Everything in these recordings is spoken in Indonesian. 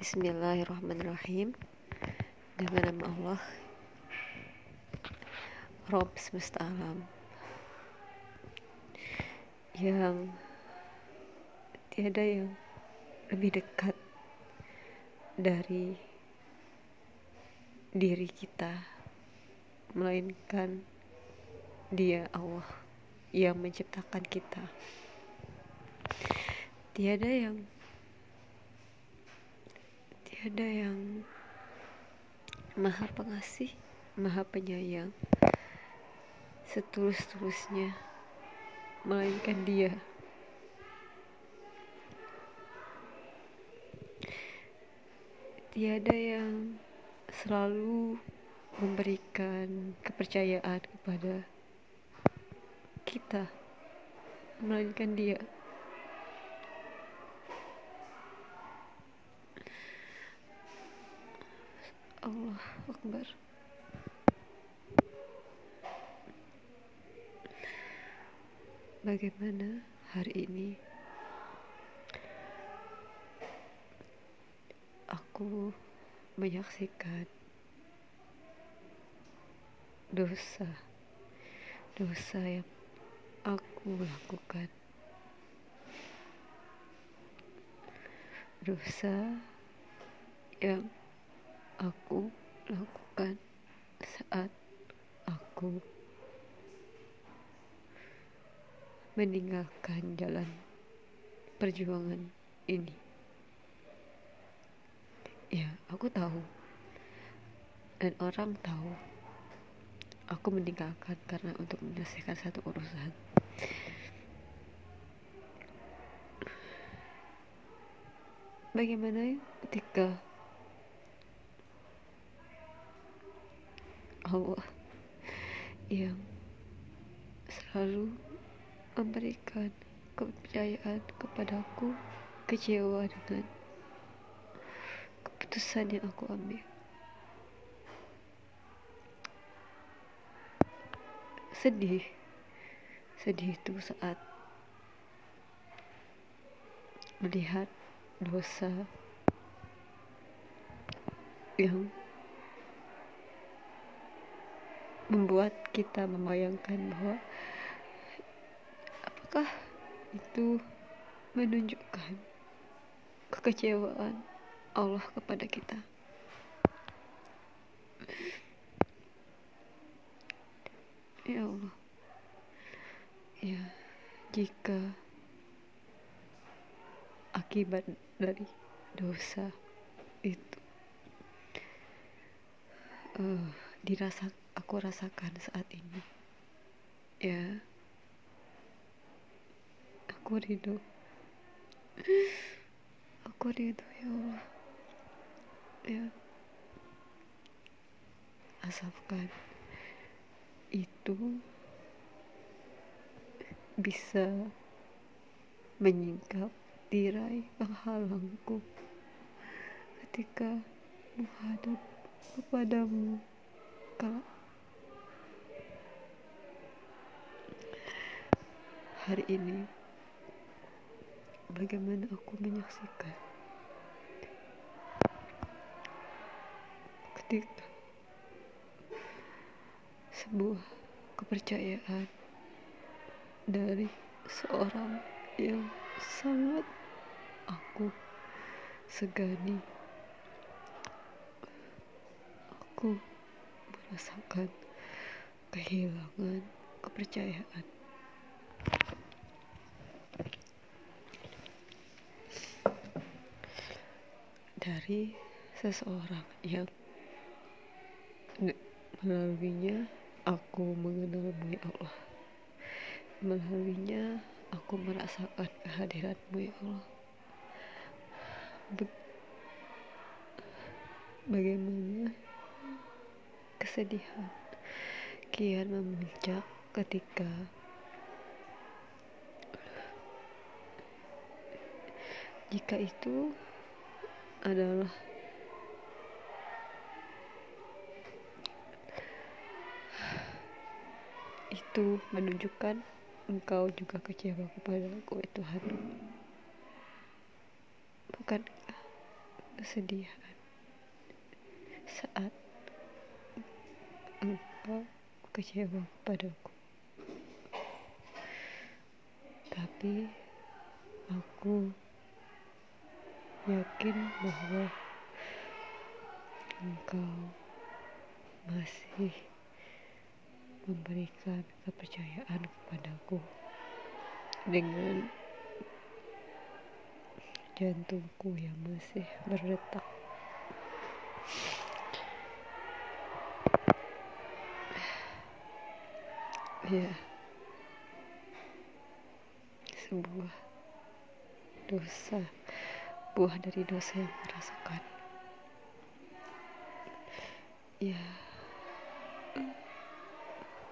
Bismillahirrahmanirrahim. Dengan nama Allah? Rob semesta alam. Yang Tiada yang Lebih dekat Dari Diri kita Melainkan Dia Allah Yang menciptakan kita. Tiada yang Tiada yang maha pengasih, maha penyayang, setulus-tulusnya, melainkan dia. Tiada yang selalu memberikan kepercayaan kepada kita, melainkan dia. Allah Akbar. Bagaimana hari ini? Aku menyaksikan Dosa Dosa yang aku lakukan. Dosa yang aku lakukan saat aku meninggalkan jalan perjuangan ini. Ya, aku tahu. Dan orang tahu. Aku meninggalkan karena untuk menyelesaikan satu urusan. Bagaimana ketika Allah. Yang selalu memberikan kepercayaan kepadaku kecewa dengan keputusan yang aku ambil. Sedih. Sedih itu saat melihat dosa yang membuat kita membayangkan bahwa apakah itu menunjukkan kekecewaan Allah kepada kita. Ya Allah. Ya, jika akibat dari dosa itu uh, dirasakan aku rasakan saat ini. Ya. Aku rindu. Aku rindu ya Allah. Ya. Asalkan itu bisa menyingkap tirai penghalangku ketika menghadap kepadamu. Kalau hari ini bagaimana aku menyaksikan ketika sebuah kepercayaan dari seorang yang sangat aku segani. Aku merasakan kehilangan kepercayaan dari seseorang. Yang melaluinya aku mengenalmu ya Allah. Melaluinya aku merasakan kehadiratmu ya Allah. Be bagaimana kesedihan kian memuncak ketika jika itu adalah itu menunjukkan engkau juga kecewa kepada aku itu Tuhan. Bukan kesedihan. Saat engkau kecewa padaku tapi aku yakin bahwa engkau masih memberikan kepercayaan kepadaku dengan jantungku yang masih berdetak. Ya, sebuah dosa, buah dari dosa yang merasakan. Ya,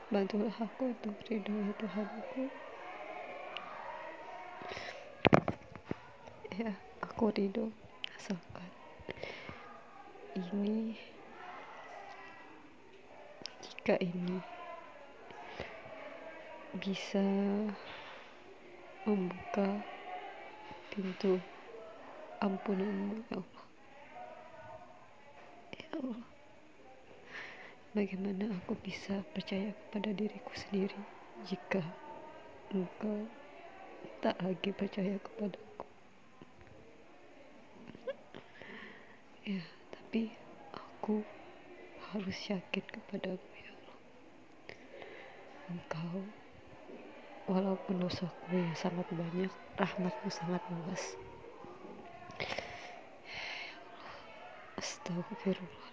bantulah aku untuk ridho ya Tuhanku. ya aku ridho asalkan ini jika ini bisa membuka pintu ampunanmu ya Allah. Ya Allah. Bagaimana aku bisa percaya kepada diriku sendiri jika engkau tak lagi percaya kepadaku? Ya tapi aku harus yakin kepadamu ya Allah. Engkau walaupun dosaku yang sangat banyak rahmatmu sangat luas astagfirullah